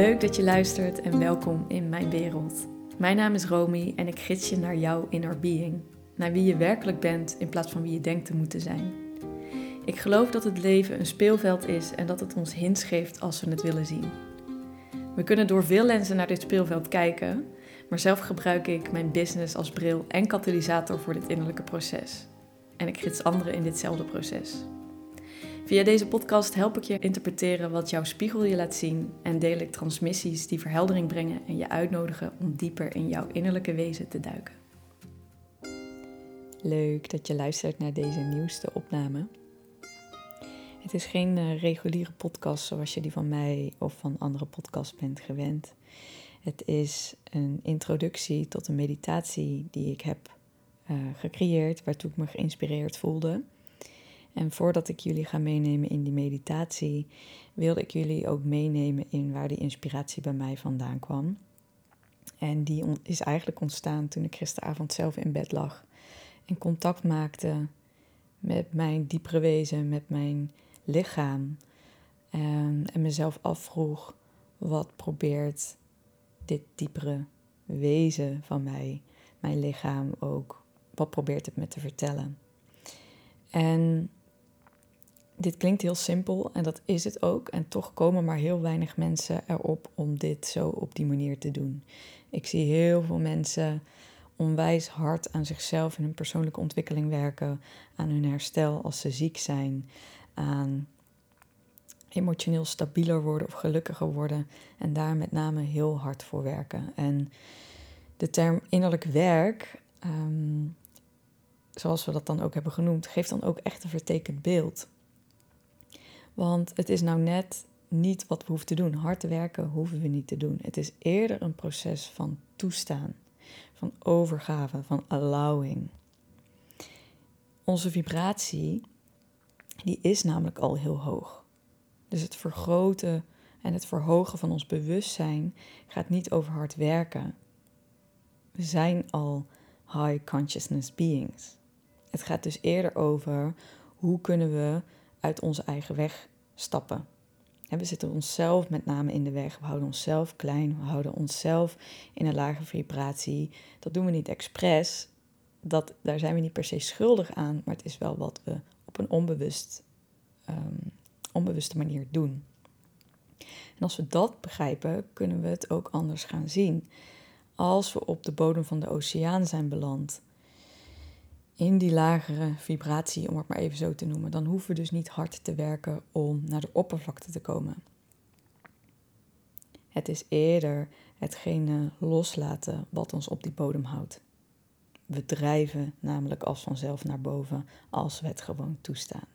Leuk dat je luistert en welkom in mijn wereld. Mijn naam is Romy en ik gids je naar jouw inner being, naar wie je werkelijk bent in plaats van wie je denkt te moeten zijn. Ik geloof dat het leven een speelveld is en dat het ons hints geeft als we het willen zien. We kunnen door veel lenzen naar dit speelveld kijken, maar zelf gebruik ik mijn business als bril en katalysator voor dit innerlijke proces. En ik gids anderen in ditzelfde proces. Via deze podcast help ik je interpreteren wat jouw spiegel je laat zien en deel ik transmissies die verheldering brengen en je uitnodigen om dieper in jouw innerlijke wezen te duiken. Leuk dat je luistert naar deze nieuwste opname. Het is geen uh, reguliere podcast zoals je die van mij of van andere podcasts bent gewend. Het is een introductie tot een meditatie die ik heb uh, gecreëerd, waartoe ik me geïnspireerd voelde. En voordat ik jullie ga meenemen in die meditatie, wilde ik jullie ook meenemen in waar die inspiratie bij mij vandaan kwam. En die is eigenlijk ontstaan toen ik gisteravond zelf in bed lag en contact maakte met mijn diepere wezen, met mijn lichaam. En, en mezelf afvroeg, wat probeert dit diepere wezen van mij, mijn lichaam ook, wat probeert het me te vertellen? En dit klinkt heel simpel en dat is het ook. En toch komen maar heel weinig mensen erop om dit zo op die manier te doen. Ik zie heel veel mensen onwijs hard aan zichzelf en hun persoonlijke ontwikkeling werken, aan hun herstel als ze ziek zijn, aan emotioneel stabieler worden of gelukkiger worden en daar met name heel hard voor werken. En de term innerlijk werk, ehm, zoals we dat dan ook hebben genoemd, geeft dan ook echt een vertekend beeld. Want het is nou net niet wat we hoeven te doen. Hard werken hoeven we niet te doen. Het is eerder een proces van toestaan, van overgave, van allowing. Onze vibratie, die is namelijk al heel hoog. Dus het vergroten en het verhogen van ons bewustzijn gaat niet over hard werken. We zijn al high consciousness beings. Het gaat dus eerder over hoe kunnen we uit onze eigen weg stappen. we zitten onszelf met name in de weg. We houden onszelf klein. We houden onszelf in een lage vibratie. Dat doen we niet expres. Dat, daar zijn we niet per se schuldig aan. Maar het is wel wat we op een onbewust, um, onbewuste manier doen. En als we dat begrijpen, kunnen we het ook anders gaan zien. Als we op de bodem van de oceaan zijn beland, in die lagere vibratie, om het maar even zo te noemen, dan hoeven we dus niet hard te werken om naar de oppervlakte te komen. Het is eerder hetgene loslaten wat ons op die bodem houdt. We drijven namelijk als vanzelf naar boven als we het gewoon toestaan.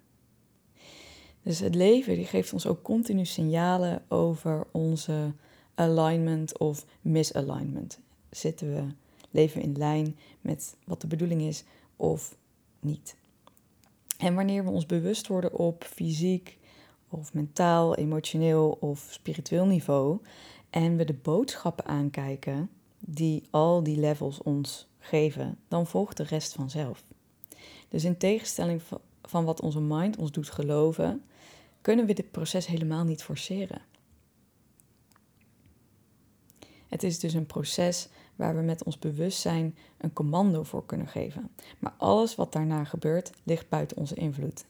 Dus het leven die geeft ons ook continu signalen over onze alignment of misalignment. Zitten we, leven in lijn met wat de bedoeling is of niet. En wanneer we ons bewust worden op fysiek of mentaal, emotioneel of spiritueel niveau en we de boodschappen aankijken die al die levels ons geven, dan volgt de rest vanzelf. Dus in tegenstelling van wat onze mind ons doet geloven, kunnen we dit proces helemaal niet forceren. Het is dus een proces waar we met ons bewustzijn een commando voor kunnen geven. Maar alles wat daarna gebeurt, ligt buiten onze invloed.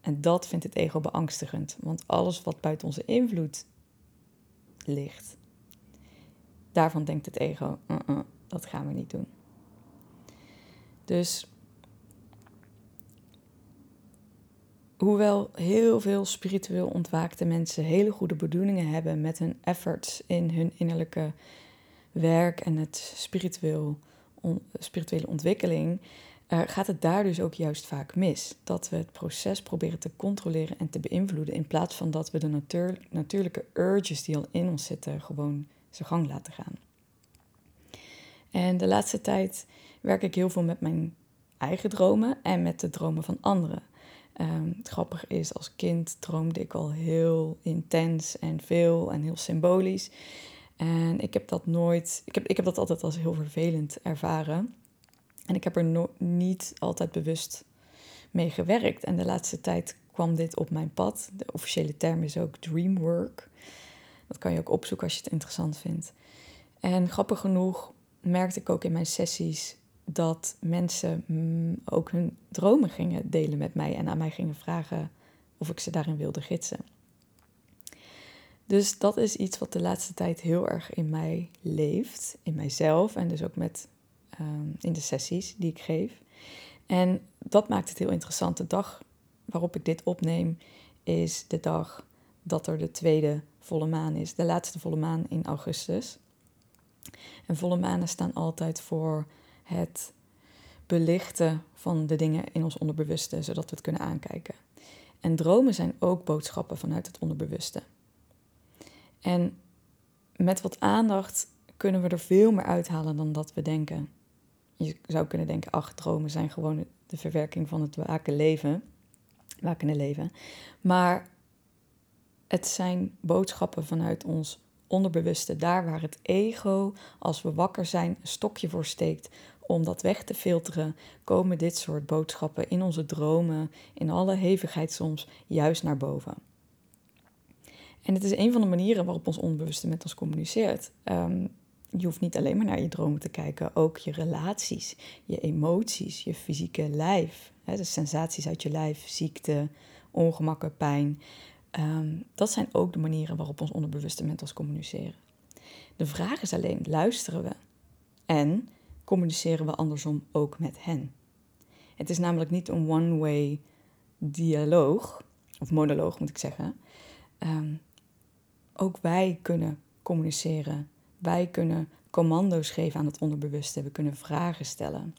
En dat vindt het ego beangstigend, want alles wat buiten onze invloed ligt, daarvan denkt het ego: uh -uh, dat gaan we niet doen. Dus hoewel heel veel spiritueel ontwaakte mensen hele goede bedoelingen hebben met hun efforts in hun innerlijke werk en het spiritueel, spirituele ontwikkeling, uh, gaat het daar dus ook juist vaak mis. Dat we het proces proberen te controleren en te beïnvloeden, in plaats van dat we de natuur, natuurlijke urges die al in ons zitten, gewoon zijn gang laten gaan. En de laatste tijd werk ik heel veel met mijn eigen dromen en met de dromen van anderen. Um, het grappige is, als kind droomde ik al heel intens en veel en heel symbolisch. En ik heb dat nooit, ik heb, ik heb dat altijd als heel vervelend ervaren. En ik heb er no niet altijd bewust mee gewerkt. En de laatste tijd kwam dit op mijn pad. De officiële term is ook dreamwork. Dat kan je ook opzoeken als je het interessant vindt. En grappig genoeg merkte ik ook in mijn sessies dat mensen mm, ook hun dromen gingen delen met mij en aan mij gingen vragen of ik ze daarin wilde gidsen. Dus dat is iets wat de laatste tijd heel erg in mij leeft, in mijzelf en dus ook met ehm, in de sessies die ik geef. En dat maakt het heel interessant. De dag waarop ik dit opneem is de dag dat er de tweede volle maan is, de laatste volle maan in augustus. En volle manen staan altijd voor het belichten van de dingen in ons onderbewuste, zodat we het kunnen aankijken. En dromen zijn ook boodschappen vanuit het onderbewuste. En met wat aandacht kunnen we er veel meer uithalen dan dat we denken. Je zou kunnen denken, ach, dromen zijn gewoon de verwerking van het waken leven, wakende leven. Maar het zijn boodschappen vanuit ons onderbewuste, daar waar het ego, als we wakker zijn, een stokje voor steekt om dat weg te filteren, komen dit soort boodschappen in onze dromen, in alle hevigheid soms, juist naar boven. En het is een van de manieren waarop ons onbewuste met ons communiceert. Um, je hoeft niet alleen maar naar je dromen te kijken, ook je relaties, je emoties, je fysieke lijf, hè, de sensaties uit je lijf, ziekte, ongemakken, pijn. Ehm, dat zijn ook de manieren waarop ons onderbewuste met ons communiceren. De vraag is alleen, luisteren we? En communiceren we andersom ook met hen? Het is namelijk niet een one-way dialoog, of monoloog moet ik zeggen. Ehm, ook wij kunnen communiceren. Wij kunnen commando's geven aan het onderbewuste. We kunnen vragen stellen.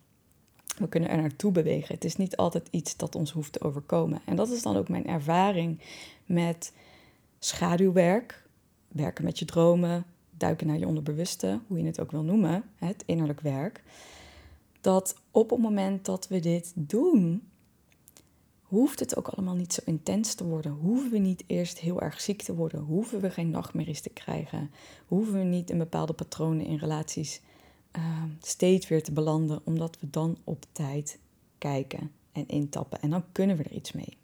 We kunnen er naartoe bewegen. Het is niet altijd iets dat ons hoeft te overkomen. En dat is dan ook mijn ervaring met schaduwwerk, werken met je dromen, duiken naar je onderbewuste, hoe je het ook wil noemen, het innerlijk werk. Dat op het moment dat we dit doen, hoeft het ook allemaal niet zo intens te worden. Hoeven we niet eerst heel erg ziek te worden. Hoeven we geen nachtmerries te krijgen. Hoeven we niet in bepaalde patronen in relaties uh, steeds weer te belanden, omdat we dan op tijd kijken en intappen. En dan kunnen we er iets mee.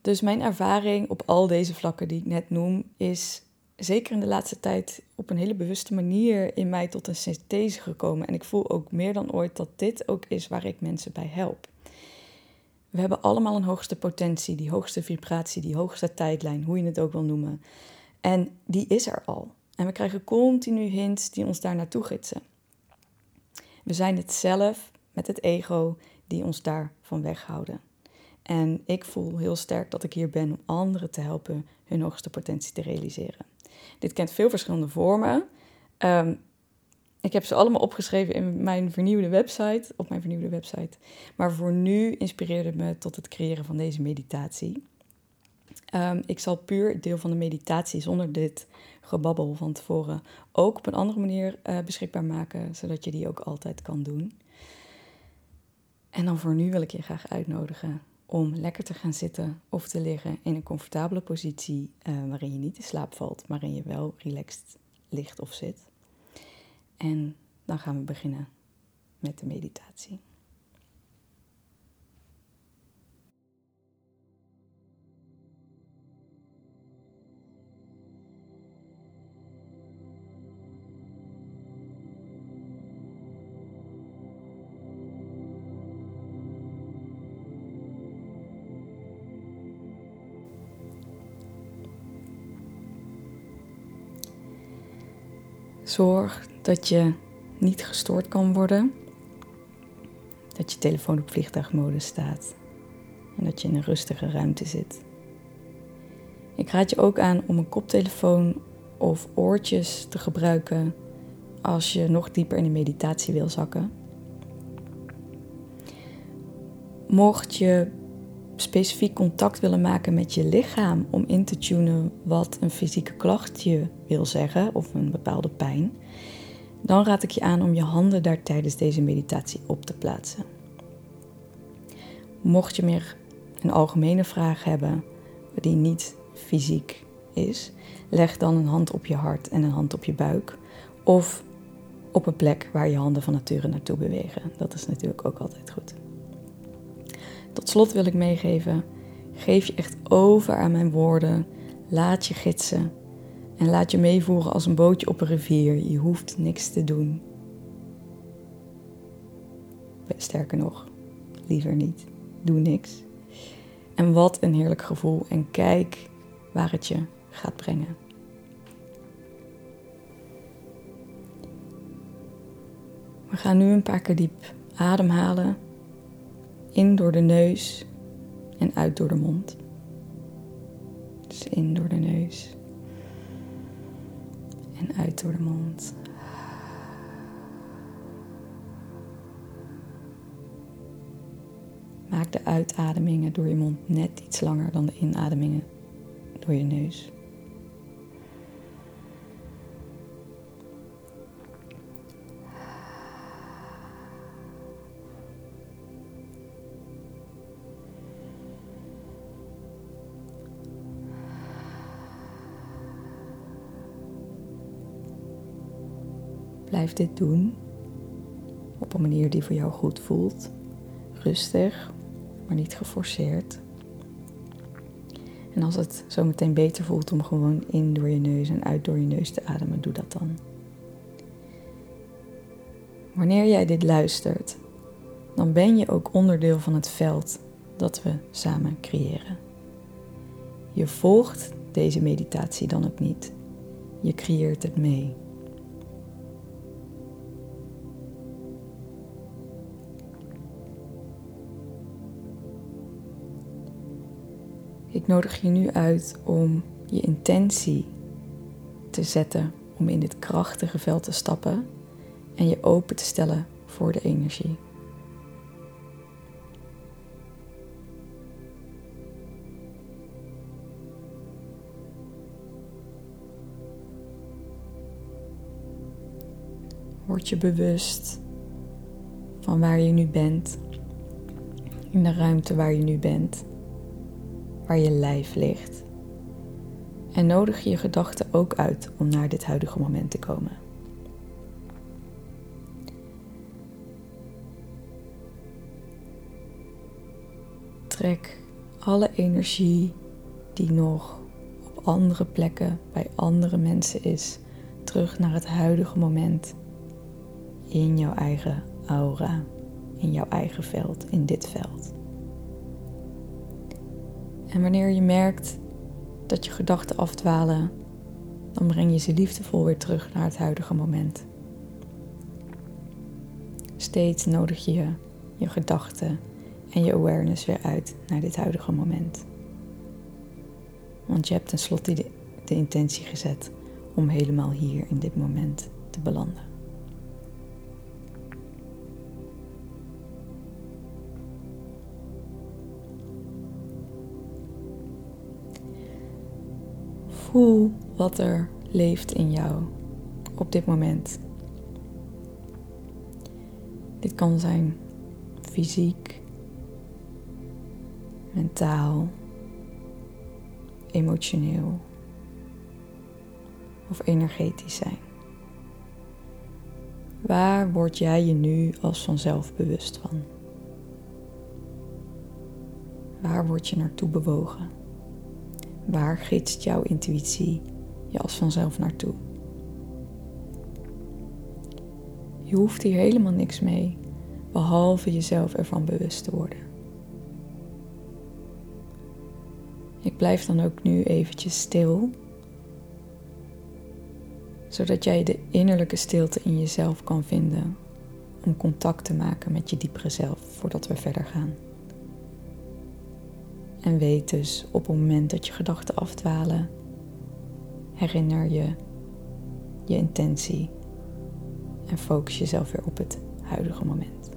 Dus mijn ervaring op al deze vlakken die ik net noem, is zeker in de laatste tijd op een hele bewuste manier in mij tot een synthese gekomen. En ik voel ook meer dan ooit dat dit ook is waar ik mensen bij help. We hebben allemaal een hoogste potentie, die hoogste vibratie, die hoogste tijdlijn, hoe je het ook wil noemen. En die is er al. En we krijgen continu hints die ons daar naartoe gidsen. We zijn het zelf met het ego die ons daarvan weghouden. En ik voel heel sterk dat ik hier ben om anderen te helpen hun hoogste potentie te realiseren. Dit kent veel verschillende vormen. Ehm, ik heb ze allemaal opgeschreven in mijn vernieuwde website, op mijn vernieuwde website. Maar voor nu inspireerde het me tot het creëren van deze meditatie. Ehm, ik zal puur het deel van de meditatie zonder dit gebabbel van tevoren ook op een andere manier uh, beschikbaar maken, zodat je die ook altijd kan doen. En dan voor nu wil ik je graag uitnodigen om lekker te gaan zitten of te liggen in een comfortabele positie uh, waarin je niet in slaap valt, maar waarin je wel relaxed ligt of zit. En dan gaan we beginnen met de meditatie. Zorg dat je niet gestoord kan worden. Dat je telefoon op vliegtuigmodus staat. En dat je in een rustige ruimte zit. Ik raad je ook aan om een koptelefoon of oortjes te gebruiken als je nog dieper in de meditatie wil zakken. Mocht je specifiek contact willen maken met je lichaam om in te tunen wat een fysieke klacht je wil zeggen of een bepaalde pijn, dan raad ik je aan om je handen daar tijdens deze meditatie op te plaatsen. Mocht je meer een algemene vraag hebben die niet fysiek is, leg dan een hand op je hart en een hand op je buik of op een plek waar je handen van nature naartoe bewegen. Dat is natuurlijk ook altijd goed. Tot slot wil ik meegeven: geef je echt over aan mijn woorden. Laat je gidsen en laat je meevoeren als een bootje op een rivier. Je hoeft niks te doen. Sterker nog, liever niet. Doe niks. En wat een heerlijk gevoel. En kijk waar het je gaat brengen. We gaan nu een paar keer diep ademhalen. In door de neus en uit door de mond. Dus in door de neus en uit door de mond. Maak de uitademingen door je mond net iets langer dan de inademingen door je neus. Blijf dit doen op een manier die voor jou goed voelt. Rustig, maar niet geforceerd. En als het zo meteen beter voelt om gewoon in door je neus en uit door je neus te ademen, doe dat dan. Wanneer jij dit luistert, dan ben je ook onderdeel van het veld dat we samen creëren. Je volgt deze meditatie dan ook niet. Je creëert het mee. Ik nodig je nu uit om je intentie te zetten om in dit krachtige veld te stappen en je open te stellen voor de energie. Word je bewust van waar je nu bent, in de ruimte waar je nu bent waar je lijf ligt. En nodig je gedachten ook uit om naar dit huidige moment te komen. Trek alle energie die nog op andere plekken bij andere mensen is, terug naar het huidige moment in jouw eigen aura, in jouw eigen veld, in dit veld. En wanneer je merkt dat je gedachten afdwalen, dan breng je ze liefdevol weer terug naar het huidige moment. Steeds nodig je je gedachten en je awareness weer uit naar dit huidige moment. Want je hebt tenslotte de, de intentie gezet om helemaal hier in dit moment te belanden. Voel wat er leeft in jou op dit moment. Dit kan zijn fysiek, mentaal, emotioneel of energetisch zijn. Waar word jij je nu als vanzelf bewust van? Waar word je naartoe bewogen? Waar gidst jouw intuïtie je als vanzelf naartoe? Je hoeft hier helemaal niks mee, behalve jezelf ervan bewust te worden. Ik blijf dan ook nu eventjes stil, zodat jij de innerlijke stilte in jezelf kan vinden om contact te maken met je diepere zelf voordat we verder gaan. En weet dus op het moment dat je gedachten afdwalen, herinner je je intentie en focus jezelf weer op het huidige moment.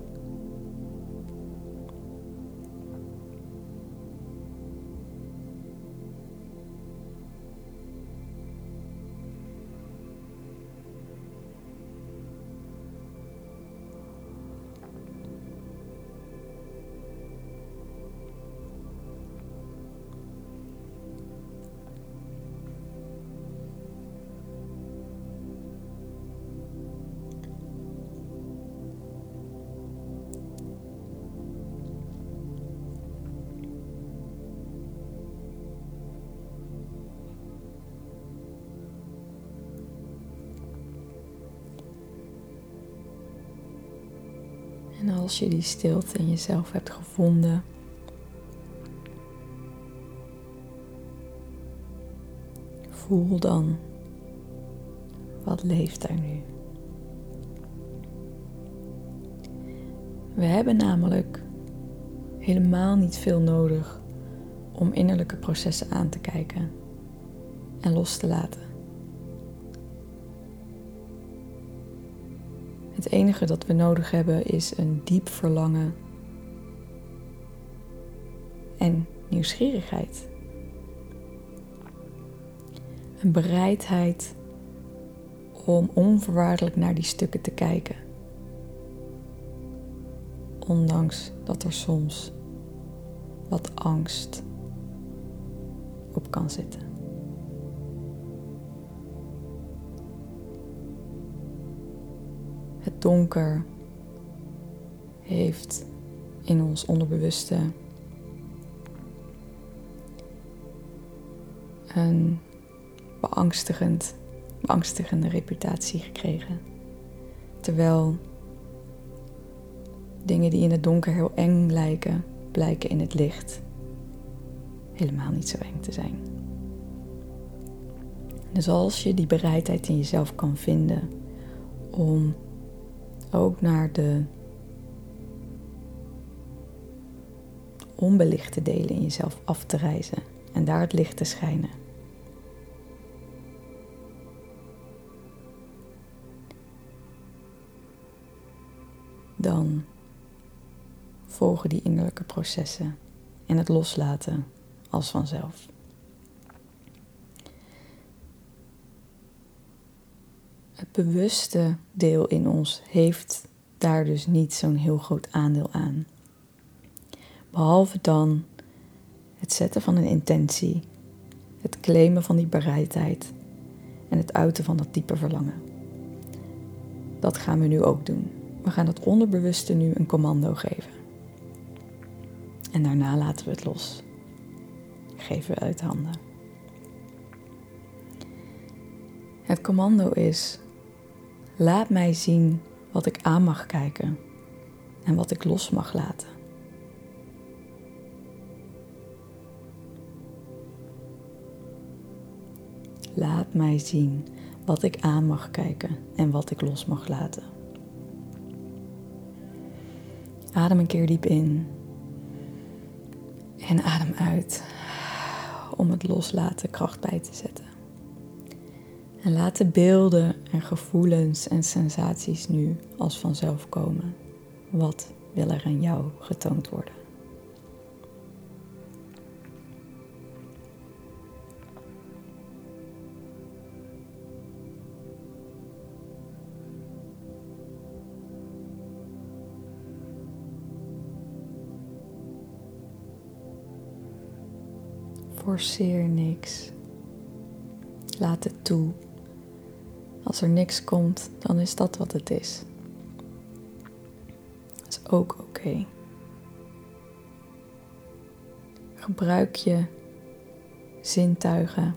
En als je die stilte in jezelf hebt gevonden, voel dan wat leeft er nu. We hebben namelijk helemaal niet veel nodig om innerlijke processen aan te kijken en los te laten. Het enige dat we nodig hebben is een diep verlangen en nieuwsgierigheid. Een bereidheid om onvoorwaardelijk naar die stukken te kijken. Ondanks dat er soms wat angst op kan zitten. Donker heeft in ons onderbewuste een beangstigend, beangstigende reputatie gekregen. Terwijl dingen die in het donker heel eng lijken, blijken in het licht helemaal niet zo eng te zijn. Dus als je die bereidheid in jezelf kan vinden om ook naar de onbelichte delen in jezelf af te reizen en daar het licht te schijnen. Dan volgen die innerlijke processen en het loslaten als vanzelf. Het bewuste deel in ons heeft daar dus niet zo'n heel groot aandeel aan. Behalve dan het zetten van een intentie, het claimen van die bereidheid en het uiten van dat diepe verlangen. Dat gaan we nu ook doen. We gaan het onderbewuste nu een commando geven. En daarna laten we het los. Geven we uit handen. Het commando is Laat mij zien wat ik aan mag kijken en wat ik los mag laten. Laat mij zien wat ik aan mag kijken en wat ik los mag laten. Adem een keer diep in en adem uit om het loslaten kracht bij te zetten. En laat de beelden en gevoelens en sensaties nu als vanzelf komen. Wat wil er aan jou getoond worden? Forceer niks. Laat het toe. Als er niks komt, dan is dat wat het is. Dat is ook oké. Gebruik je zintuigen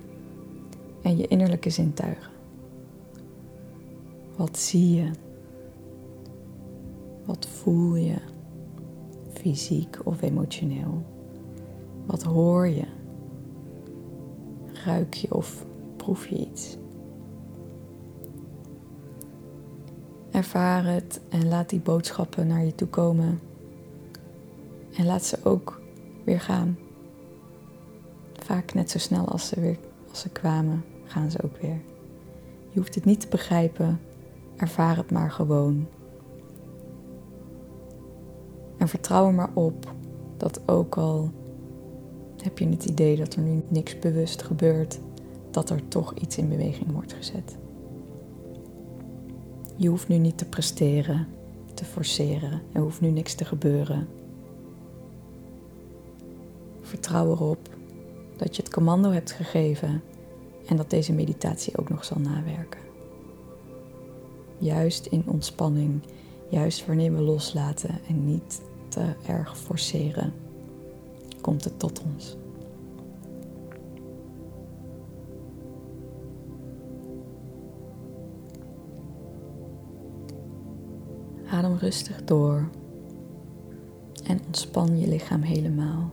en je innerlijke zintuigen. Wat zie je? Wat voel je? Fysiek of emotioneel? Wat hoor je? Ruik je of proef je iets? Ervaar het en laat die boodschappen naar je toe komen. En laat ze ook weer gaan. Vaak net zo snel als ze, weer, als ze kwamen, gaan ze ook weer. Je hoeft het niet te begrijpen, ervaar het maar gewoon. En vertrouw er maar op dat ook al heb je het idee dat er nu niks bewust gebeurt, dat er toch iets in beweging wordt gezet. Je hoeft nu niet te presteren, te forceren. Er hoeft nu niks te gebeuren. Vertrouw erop dat je het commando hebt gegeven en dat deze meditatie ook nog zal nawerken. Juist in ontspanning, juist wanneer we loslaten en niet te erg forceren, komt het tot ons. Adem rustig door En ontspan je lichaam helemaal.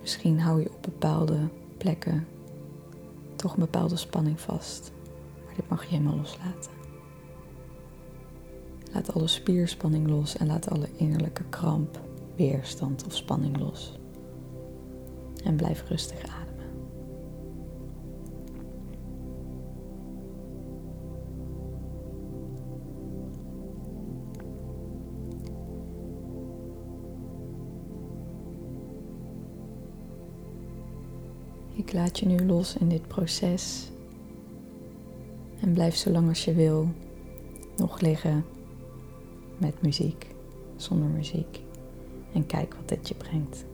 Misschien hou je op bepaalde plekken toch een bepaalde spanning vast. Maar dit mag je helemaal loslaten. Laat alle spierspanning los en laat alle innerlijke kramp, weerstand of spanning los. En blijf rustig ademen. Ik laat je nu los in dit proces. En blijf zo lang als je wil nog liggen met muziek, zonder muziek. En kijk wat dit je brengt.